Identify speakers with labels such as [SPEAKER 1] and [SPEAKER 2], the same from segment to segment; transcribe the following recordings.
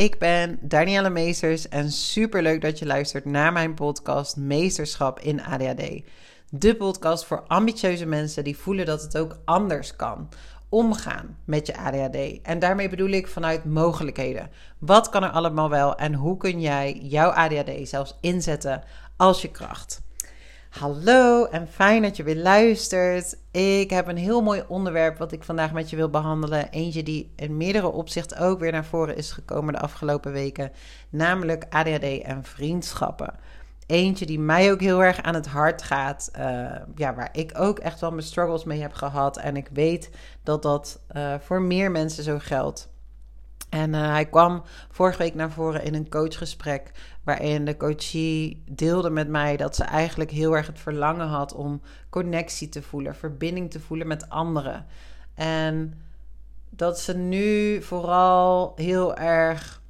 [SPEAKER 1] Ik ben Danielle Meesters en super leuk dat je luistert naar mijn podcast Meesterschap in ADHD. De podcast voor ambitieuze mensen die voelen dat het ook anders kan. Omgaan met je ADHD. En daarmee bedoel ik vanuit mogelijkheden. Wat kan er allemaal wel en hoe kun jij jouw ADHD zelfs inzetten als je kracht? Hallo en fijn dat je weer luistert. Ik heb een heel mooi onderwerp wat ik vandaag met je wil behandelen. Eentje die in meerdere opzichten ook weer naar voren is gekomen de afgelopen weken. Namelijk ADHD en vriendschappen. Eentje die mij ook heel erg aan het hart gaat. Uh, ja, waar ik ook echt wel mijn struggles mee heb gehad. En ik weet dat dat uh, voor meer mensen zo geldt. En uh, hij kwam vorige week naar voren in een coachgesprek. Waarin de coachie deelde met mij dat ze eigenlijk heel erg het verlangen had om connectie te voelen, verbinding te voelen met anderen. En dat ze nu vooral heel erg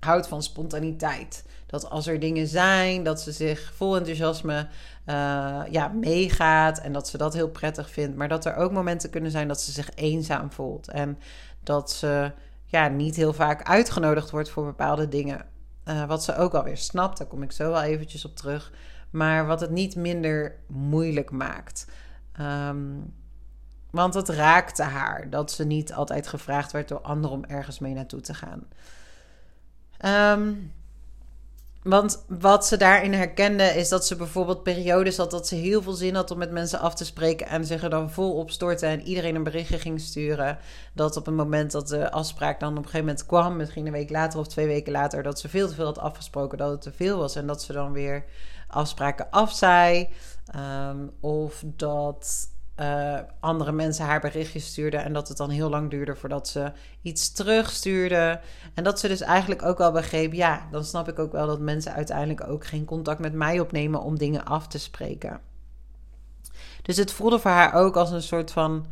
[SPEAKER 1] houdt van spontaniteit. Dat als er dingen zijn, dat ze zich vol enthousiasme uh, ja, meegaat en dat ze dat heel prettig vindt. Maar dat er ook momenten kunnen zijn dat ze zich eenzaam voelt. En dat ze ja, niet heel vaak uitgenodigd wordt voor bepaalde dingen. Uh, wat ze ook alweer snapt, daar kom ik zo wel eventjes op terug. Maar wat het niet minder moeilijk maakt. Um, want het raakte haar dat ze niet altijd gevraagd werd door anderen om ergens mee naartoe te gaan. Um, want wat ze daarin herkende is dat ze bijvoorbeeld periodes had dat ze heel veel zin had om met mensen af te spreken en zich er dan vol op storten en iedereen een berichtje ging sturen. Dat op het moment dat de afspraak dan op een gegeven moment kwam, misschien een week later of twee weken later, dat ze veel te veel had afgesproken, dat het te veel was en dat ze dan weer afspraken afzei. Um, of dat uh, andere mensen haar berichtjes stuurden en dat het dan heel lang duurde voordat ze iets terugstuurde. En dat ze dus eigenlijk ook wel begreep, ja, dan snap ik ook wel dat mensen uiteindelijk ook geen contact met mij opnemen om dingen af te spreken. Dus het voelde voor haar ook als een soort van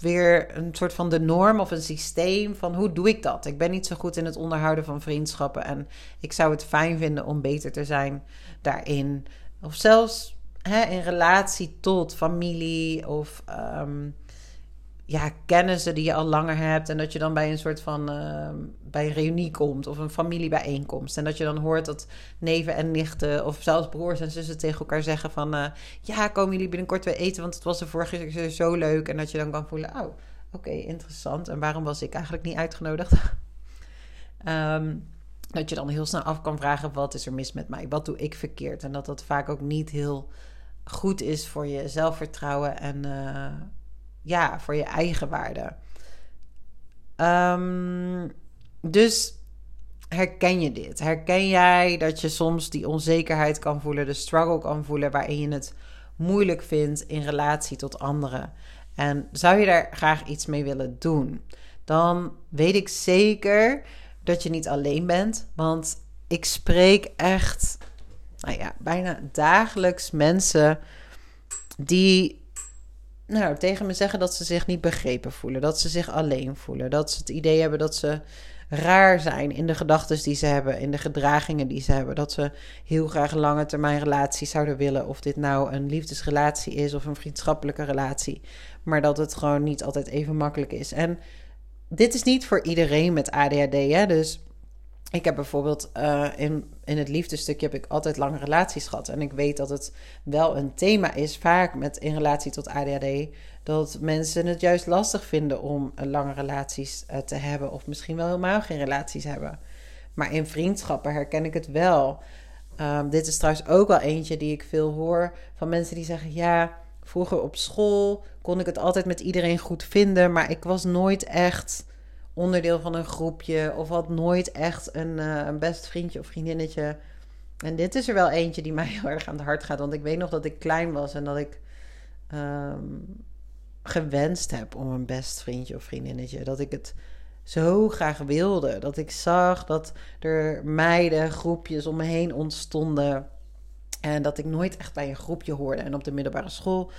[SPEAKER 1] weer een soort van de norm of een systeem van hoe doe ik dat? Ik ben niet zo goed in het onderhouden van vriendschappen en ik zou het fijn vinden om beter te zijn daarin. Of zelfs hè, in relatie tot familie of um, ja, kennissen die je al langer hebt. En dat je dan bij een soort van uh, bij een reunie komt of een familiebijeenkomst. En dat je dan hoort dat neven en nichten of zelfs broers en zussen tegen elkaar zeggen van... Uh, ja, komen jullie binnenkort weer eten, want het was de vorige keer zo leuk. En dat je dan kan voelen, oh, oké, interessant. En waarom was ik eigenlijk niet uitgenodigd? um, dat je dan heel snel af kan vragen: wat is er mis met mij? Wat doe ik verkeerd? En dat dat vaak ook niet heel goed is voor je zelfvertrouwen en uh, ja, voor je eigen waarde. Um, dus herken je dit? Herken jij dat je soms die onzekerheid kan voelen, de struggle kan voelen, waarin je het moeilijk vindt in relatie tot anderen? En zou je daar graag iets mee willen doen? Dan weet ik zeker dat je niet alleen bent. Want ik spreek echt nou ja, bijna dagelijks mensen die nou, tegen me zeggen dat ze zich niet begrepen voelen, dat ze zich alleen voelen, dat ze het idee hebben dat ze raar zijn in de gedachten die ze hebben, in de gedragingen die ze hebben, dat ze heel graag lange termijn relaties zouden willen, of dit nou een liefdesrelatie is of een vriendschappelijke relatie, maar dat het gewoon niet altijd even makkelijk is. En dit is niet voor iedereen met ADHD, hè? dus ik heb bijvoorbeeld uh, in, in het liefdestukje heb ik altijd lange relaties gehad. En ik weet dat het wel een thema is, vaak met in relatie tot ADHD, dat mensen het juist lastig vinden om lange relaties uh, te hebben. Of misschien wel helemaal geen relaties hebben. Maar in vriendschappen herken ik het wel. Um, dit is trouwens ook wel eentje die ik veel hoor van mensen die zeggen: Ja, vroeger op school kon ik het altijd met iedereen goed vinden, maar ik was nooit echt onderdeel van een groepje of had nooit echt een, uh, een best vriendje of vriendinnetje. En dit is er wel eentje die mij heel erg aan het hart gaat. Want ik weet nog dat ik klein was en dat ik um, gewenst heb om een best vriendje of vriendinnetje. Dat ik het zo graag wilde. Dat ik zag dat er meiden, groepjes om me heen ontstonden. En dat ik nooit echt bij een groepje hoorde. En op de middelbare school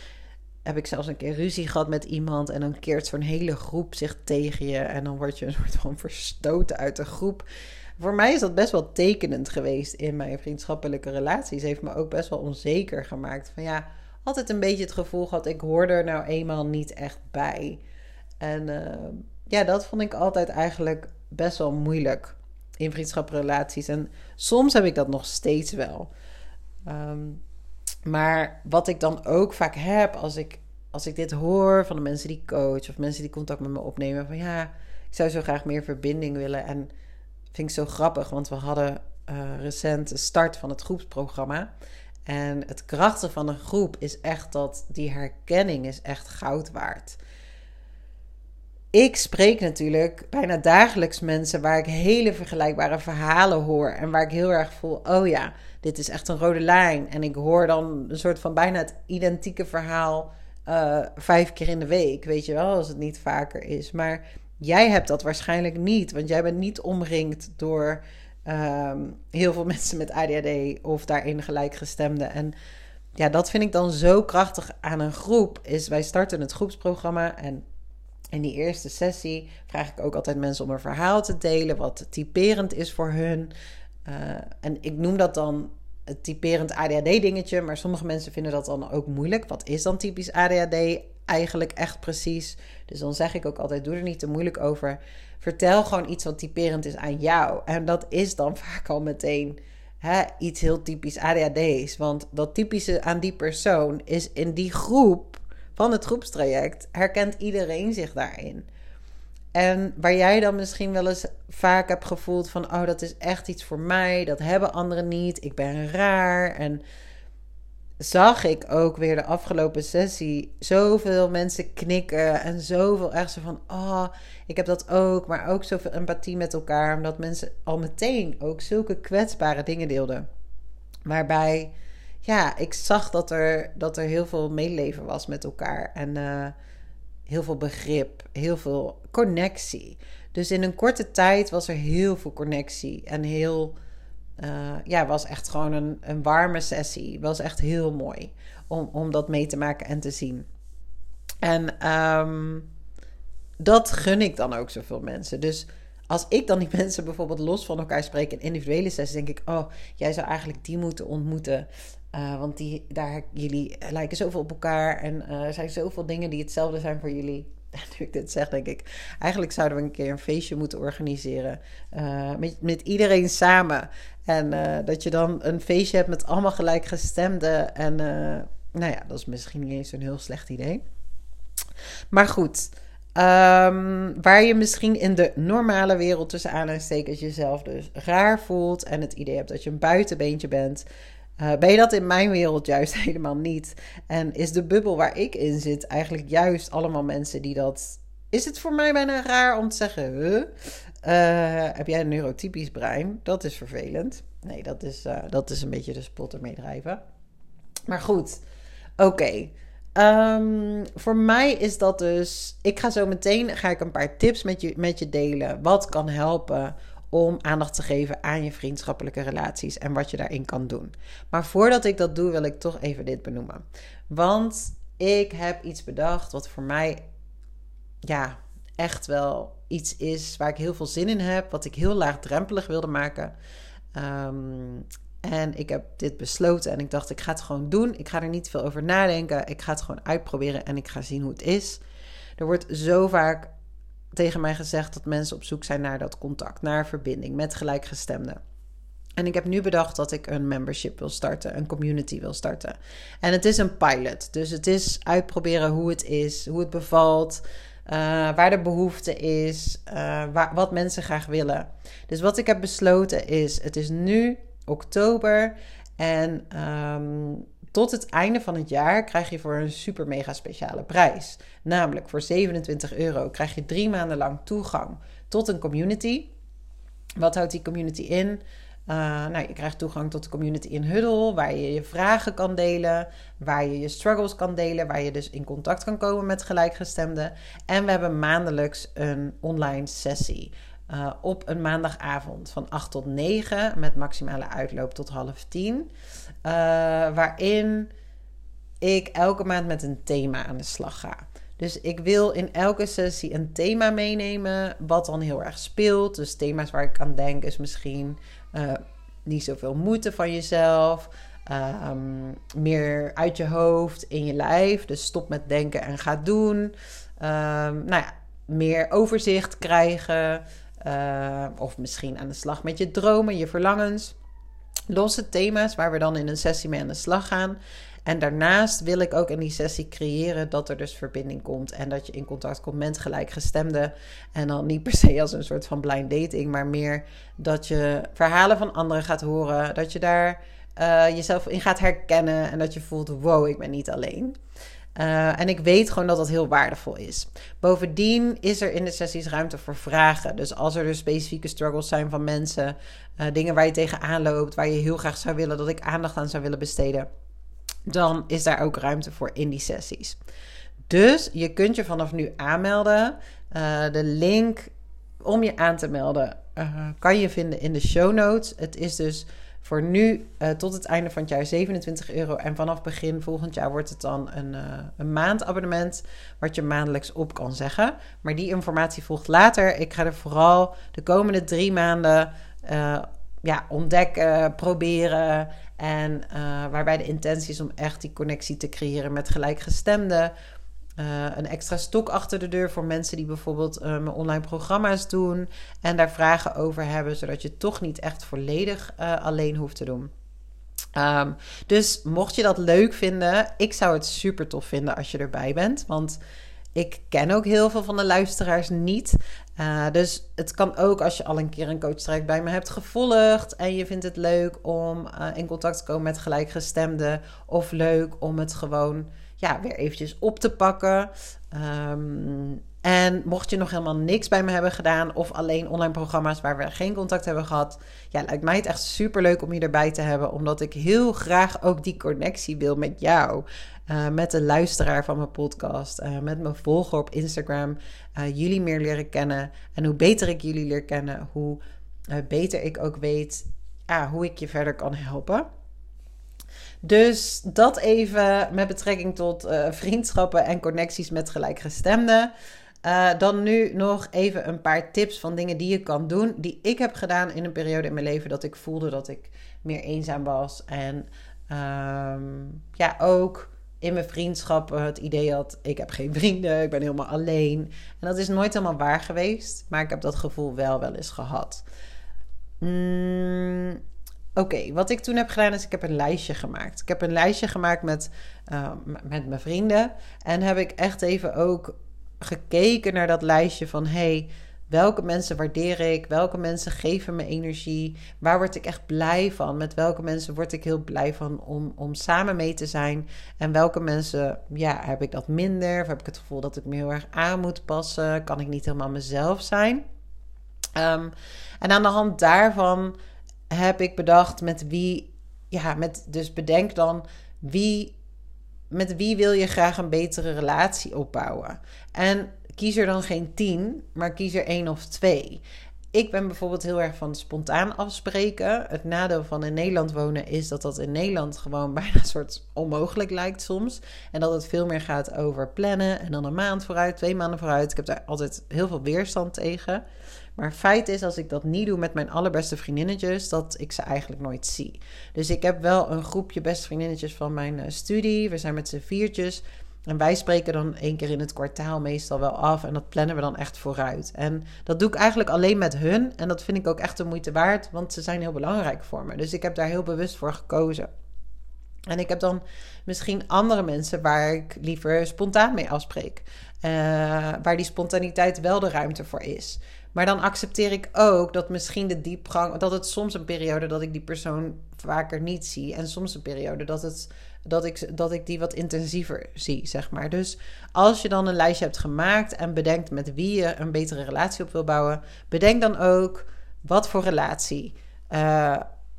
[SPEAKER 1] heb ik zelfs een keer ruzie gehad met iemand. En dan keert zo'n hele groep zich tegen je. En dan word je een soort van verstoten uit de groep. Voor mij is dat best wel tekenend geweest in mijn vriendschappelijke relaties. Heeft me ook best wel onzeker gemaakt. Van ja, altijd een beetje het gevoel gehad, ik hoor er nou eenmaal niet echt bij. En uh, ja, dat vond ik altijd eigenlijk best wel moeilijk in vriendschaprelaties. En soms heb ik dat nog steeds wel. Ehm, maar wat ik dan ook vaak heb als ik, als ik dit hoor van de mensen die coach of mensen die contact met me opnemen, van ja, ik zou zo graag meer verbinding willen. En vind ik zo grappig, want we hadden uh, recent de start van het groepsprogramma. En het krachtige van een groep is echt dat die herkenning is echt goud waard. Ik spreek natuurlijk bijna dagelijks mensen waar ik hele vergelijkbare verhalen hoor. En waar ik heel erg voel: oh ja, dit is echt een rode lijn. En ik hoor dan een soort van bijna het identieke verhaal uh, vijf keer in de week. Weet je wel, als het niet vaker is. Maar jij hebt dat waarschijnlijk niet, want jij bent niet omringd door um, heel veel mensen met ADHD of daarin gelijkgestemde. En ja, dat vind ik dan zo krachtig aan een groep. Is wij starten het groepsprogramma en in die eerste sessie vraag ik ook altijd mensen om een verhaal te delen, wat typerend is voor hun. Uh, en ik noem dat dan het typerend ADHD-dingetje, maar sommige mensen vinden dat dan ook moeilijk. Wat is dan typisch ADHD eigenlijk echt precies? Dus dan zeg ik ook altijd: doe er niet te moeilijk over. Vertel gewoon iets wat typerend is aan jou. En dat is dan vaak al meteen hè, iets heel typisch ADHD's. Want dat typische aan die persoon is in die groep van het groepstraject herkent iedereen zich daarin. En waar jij dan misschien wel eens vaak hebt gevoeld van, oh, dat is echt iets voor mij, dat hebben anderen niet, ik ben raar. En zag ik ook weer de afgelopen sessie zoveel mensen knikken en zoveel echt zo van, oh, ik heb dat ook, maar ook zoveel empathie met elkaar, omdat mensen al meteen ook zulke kwetsbare dingen deelden. Waarbij ja, ik zag dat er, dat er heel veel medeleven was met elkaar. En uh, heel veel begrip, heel veel connectie. Dus in een korte tijd was er heel veel connectie. En heel, uh, ja, was echt gewoon een, een warme sessie. Was echt heel mooi om, om dat mee te maken en te zien. En um, dat gun ik dan ook zoveel mensen. Dus als ik dan die mensen bijvoorbeeld los van elkaar spreek in individuele sessies, denk ik: Oh, jij zou eigenlijk die moeten ontmoeten. Uh, want die, daar, jullie lijken zoveel op elkaar en uh, er zijn zoveel dingen die hetzelfde zijn voor jullie. nu ik dit zeg, denk ik, eigenlijk zouden we een keer een feestje moeten organiseren. Uh, met, met iedereen samen. En dat je dan een feestje hebt met allemaal gelijkgestemden. En nou ja, dat is misschien niet eens een heel slecht idee. Maar goed, um, waar je misschien in de normale wereld tussen aanhalingstekens jezelf dus raar voelt. En het idee hebt dat je een buitenbeentje bent. Uh, ben je dat in mijn wereld juist helemaal niet? En is de bubbel waar ik in zit eigenlijk juist allemaal mensen die dat. Is het voor mij bijna raar om te zeggen: uh, heb jij een neurotypisch brein? Dat is vervelend. Nee, dat is, uh, dat is een beetje de spot ermee drijven. Maar goed, oké. Um, voor mij is dat dus. Ik ga zo meteen ga ik een paar tips met je, met je delen. Wat kan helpen om aandacht te geven aan je vriendschappelijke relaties en wat je daarin kan doen. Maar voordat ik dat doe, wil ik toch even dit benoemen. Want ik heb iets bedacht wat voor mij ja, echt wel iets is waar ik heel veel zin in heb, wat ik heel laagdrempelig wilde maken. Um, en ik heb dit besloten en ik dacht, ik ga het gewoon doen. Ik ga er niet veel over nadenken. Ik ga het gewoon uitproberen en ik ga zien hoe het is. Er wordt zo vaak tegen mij gezegd dat mensen op zoek zijn naar dat contact, naar verbinding met gelijkgestemden. En ik heb nu bedacht dat ik een membership wil starten, een community wil starten. En het is een pilot, dus het is uitproberen hoe het is, hoe het bevalt, uh, waar de behoefte is, uh, waar, wat mensen graag willen. Dus wat ik heb besloten is, het is nu oktober en um, tot het einde van het jaar krijg je voor een super mega speciale prijs. Namelijk voor 27 euro krijg je drie maanden lang toegang tot een community. Wat houdt die community in? Uh, nou, je krijgt toegang tot de community in Huddle, waar je je vragen kan delen, waar je je struggles kan delen, waar je dus in contact kan komen met gelijkgestemden. En we hebben maandelijks een online sessie. Uh, op een maandagavond van 8 tot 9 met maximale uitloop tot half 10. Uh, waarin ik elke maand met een thema aan de slag ga. Dus ik wil in elke sessie een thema meenemen, wat dan heel erg speelt. Dus thema's waar ik aan denk is misschien uh, niet zoveel moeite van jezelf. Um, meer uit je hoofd, in je lijf. Dus stop met denken en ga doen. Um, nou ja, meer overzicht krijgen. Uh, of misschien aan de slag met je dromen, je verlangens. Losse thema's waar we dan in een sessie mee aan de slag gaan. En daarnaast wil ik ook in die sessie creëren dat er dus verbinding komt. En dat je in contact komt met gelijkgestemden. En dan niet per se als een soort van blind dating, maar meer dat je verhalen van anderen gaat horen. Dat je daar uh, jezelf in gaat herkennen. En dat je voelt: wow, ik ben niet alleen. Uh, en ik weet gewoon dat dat heel waardevol is. Bovendien is er in de sessies ruimte voor vragen. Dus als er dus specifieke struggles zijn van mensen, uh, dingen waar je tegenaan loopt, waar je heel graag zou willen dat ik aandacht aan zou willen besteden, dan is daar ook ruimte voor in die sessies. Dus je kunt je vanaf nu aanmelden. Uh, de link om je aan te melden kan je vinden in de show notes. Het is dus voor nu uh, tot het einde van het jaar 27 euro. En vanaf begin volgend jaar wordt het dan een, uh, een maandabonnement. Wat je maandelijks op kan zeggen. Maar die informatie volgt later. Ik ga er vooral de komende drie maanden uh, ja, ontdekken, proberen. En waarbij de intentie is om echt die connectie te creëren met gelijkgestemden. Uh, een extra stok achter de deur voor mensen die bijvoorbeeld uh, mijn online programma's doen en daar vragen over hebben, zodat je toch niet echt volledig uh, alleen hoeft te doen. Um, dus mocht je dat leuk vinden, ik zou het super tof vinden als je erbij bent. Want ik ken ook heel veel van de luisteraars niet. dus het kan ook als je al een keer een coachtraject bij me hebt gevolgd en je vindt het leuk om in contact te komen met gelijkgestemden of leuk om het gewoon ja, weer eventjes op te pakken. Um, en mocht je nog helemaal niks bij me hebben gedaan of alleen online programma's waar we geen contact hebben gehad, ja, lijkt mij het echt super leuk om je erbij te hebben, omdat ik heel graag ook die connectie wil met jou, uh, met de luisteraar van mijn podcast, uh, met mijn volger op Instagram, uh, jullie meer leren kennen. En hoe beter ik jullie leer kennen, hoe beter ik ook weet hoe ik je verder kan helpen. Dus dat even met betrekking tot uh, vriendschappen en connecties met gelijkgestemden. Uh, dan nu nog even een paar tips van dingen die je kan doen. Die ik heb gedaan in een periode in mijn leven dat ik voelde dat ik meer eenzaam was. En um, ja, ook in mijn vriendschappen het idee had: ik heb geen vrienden, ik ben helemaal alleen. En dat is nooit helemaal waar geweest, maar ik heb dat gevoel wel wel eens gehad. Mm, Oké, wat ik toen heb gedaan is ik heb een lijstje gemaakt. Ik heb een lijstje gemaakt met, uh, met mijn vrienden. En heb ik echt even ook gekeken naar dat lijstje van... hey, welke mensen waardeer ik? Welke mensen geven me energie? Waar word ik echt blij van? Met welke mensen word ik heel blij van om, om samen mee te zijn? En welke mensen, ja, heb ik dat minder? Of heb ik het gevoel dat ik me heel erg aan moet passen? Kan ik niet helemaal mezelf zijn? Um, en aan de hand daarvan heb ik bedacht met wie, ja, met, dus bedenk dan wie, met wie wil je graag een betere relatie opbouwen. En kies er dan geen tien, maar kies er één of twee. Ik ben bijvoorbeeld heel erg van spontaan afspreken. Het nadeel van in Nederland wonen is dat dat in Nederland gewoon bijna een soort onmogelijk lijkt soms. En dat het veel meer gaat over plannen en dan een maand vooruit, twee maanden vooruit. Ik heb daar altijd heel veel weerstand tegen. Maar feit is, als ik dat niet doe met mijn allerbeste vriendinnetjes, dat ik ze eigenlijk nooit zie. Dus ik heb wel een groepje beste vriendinnetjes van mijn uh, studie. We zijn met z'n viertjes. En wij spreken dan één keer in het kwartaal meestal wel af. En dat plannen we dan echt vooruit. En dat doe ik eigenlijk alleen met hun. En dat vind ik ook echt de moeite waard, want ze zijn heel belangrijk voor me. Dus ik heb daar heel bewust voor gekozen. En ik heb dan misschien andere mensen waar ik liever spontaan mee afspreek. Uh, waar die spontaniteit wel de ruimte voor is. Maar dan accepteer ik ook dat misschien de diepgang, dat het soms een periode dat ik die persoon vaker niet zie. En soms een periode dat, het, dat, ik, dat ik die wat intensiever zie, zeg maar. Dus als je dan een lijstje hebt gemaakt en bedenkt met wie je een betere relatie op wil bouwen, bedenk dan ook wat voor relatie. Uh,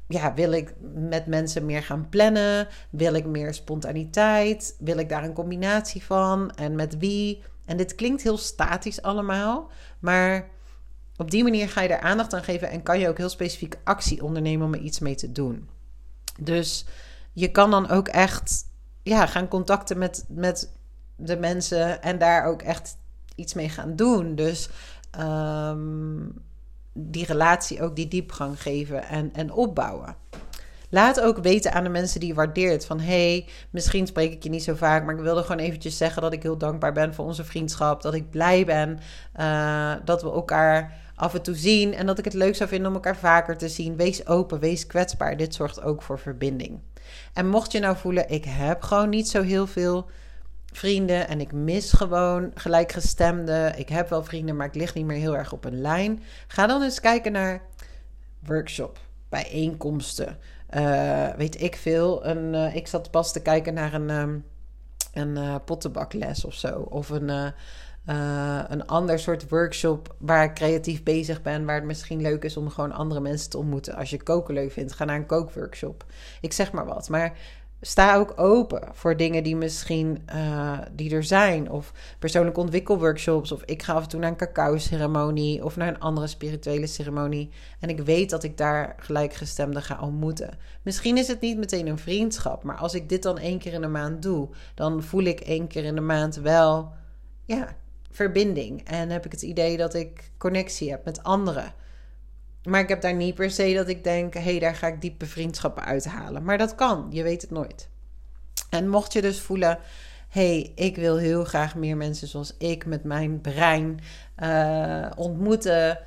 [SPEAKER 1] ja, wil ik met mensen meer gaan plannen? Wil ik meer spontaniteit? Wil ik daar een combinatie van? En met wie? En dit klinkt heel statisch allemaal, maar op die manier ga je er aandacht aan geven en kan je ook heel specifiek actie ondernemen om er iets mee te doen. Dus je kan dan ook echt ja, gaan contacten met, met de mensen en daar ook echt iets mee gaan doen. Dus um, die relatie ook die diepgang geven en, en opbouwen. Laat ook weten aan de mensen die je waardeert. Van hey, misschien spreek ik je niet zo vaak, maar ik wilde gewoon eventjes zeggen dat ik heel dankbaar ben voor onze vriendschap. Dat ik blij ben uh, dat we elkaar af en toe zien en dat ik het leuk zou vinden om elkaar vaker te zien. Wees open, wees kwetsbaar. Dit zorgt ook voor verbinding. En mocht je nou voelen, ik heb gewoon niet zo heel veel vrienden en ik mis gewoon gelijkgestemde. Ik heb wel vrienden, maar ik lig niet meer heel erg op een lijn. Ga dan eens kijken naar workshop, bijeenkomsten. Uh, weet ik veel. Een, uh, ik zat pas te kijken naar een, um, een uh, pottenbakles of zo. Of een, een ander soort workshop waar ik creatief bezig ben. Waar het misschien leuk is om gewoon andere mensen te ontmoeten. Als je koken leuk vindt, ga naar een kookworkshop. Ik zeg maar wat. Maar sta ook open voor dingen die misschien uh, die er zijn. Of persoonlijke ontwikkelworkshops. Of ik ga af en toe naar een cacao-ceremonie. Of naar een andere spirituele ceremonie. En ik weet dat ik daar gelijkgestemden ga ontmoeten. Misschien is het niet meteen een vriendschap. Maar als ik dit dan één keer in de maand doe. Dan voel ik één keer in de maand wel ja, verbinding. En heb ik het idee dat ik connectie heb met anderen. Maar ik heb daar niet per se dat ik denk: hé, hey, daar ga ik diepe vriendschappen uithalen. Maar dat kan, je weet het nooit. En mocht je dus voelen: hé, hey, ik wil heel graag meer mensen zoals ik met mijn brein uh, ontmoeten.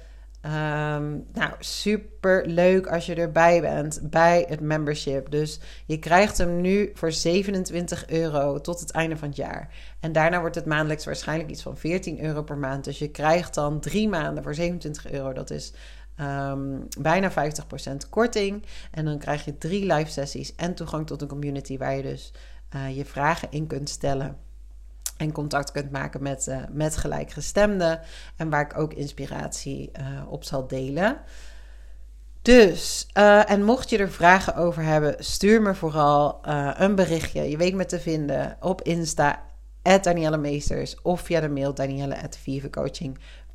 [SPEAKER 1] Um, nou, super leuk als je erbij bent bij het membership. Dus je krijgt hem nu voor 27 euro tot het einde van het jaar. En daarna wordt het maandelijks waarschijnlijk iets van 14 euro per maand. Dus je krijgt dan drie maanden voor 27 euro. Dat is Um, bijna 50% korting. En dan krijg je drie live sessies en toegang tot een community waar je dus uh, je vragen in kunt stellen. En contact kunt maken met, uh, met gelijkgestemden. En waar ik ook inspiratie uh, op zal delen. Dus, en mocht je er vragen over hebben, stuur me vooral een berichtje. Je weet me te vinden op Insta, Danielle Meesters. Of via de mail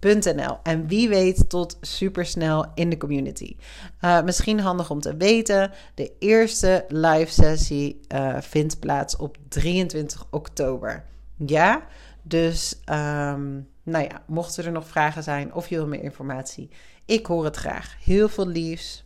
[SPEAKER 1] danielle.vivecoaching.com en wie weet tot supersnel in de community. Uh, misschien handig om te weten: de eerste live sessie uh, vindt plaats op 23 oktober. Ja, dus um, nou ja, mochten er nog vragen zijn of je wil meer informatie, ik hoor het graag. Heel veel liefs.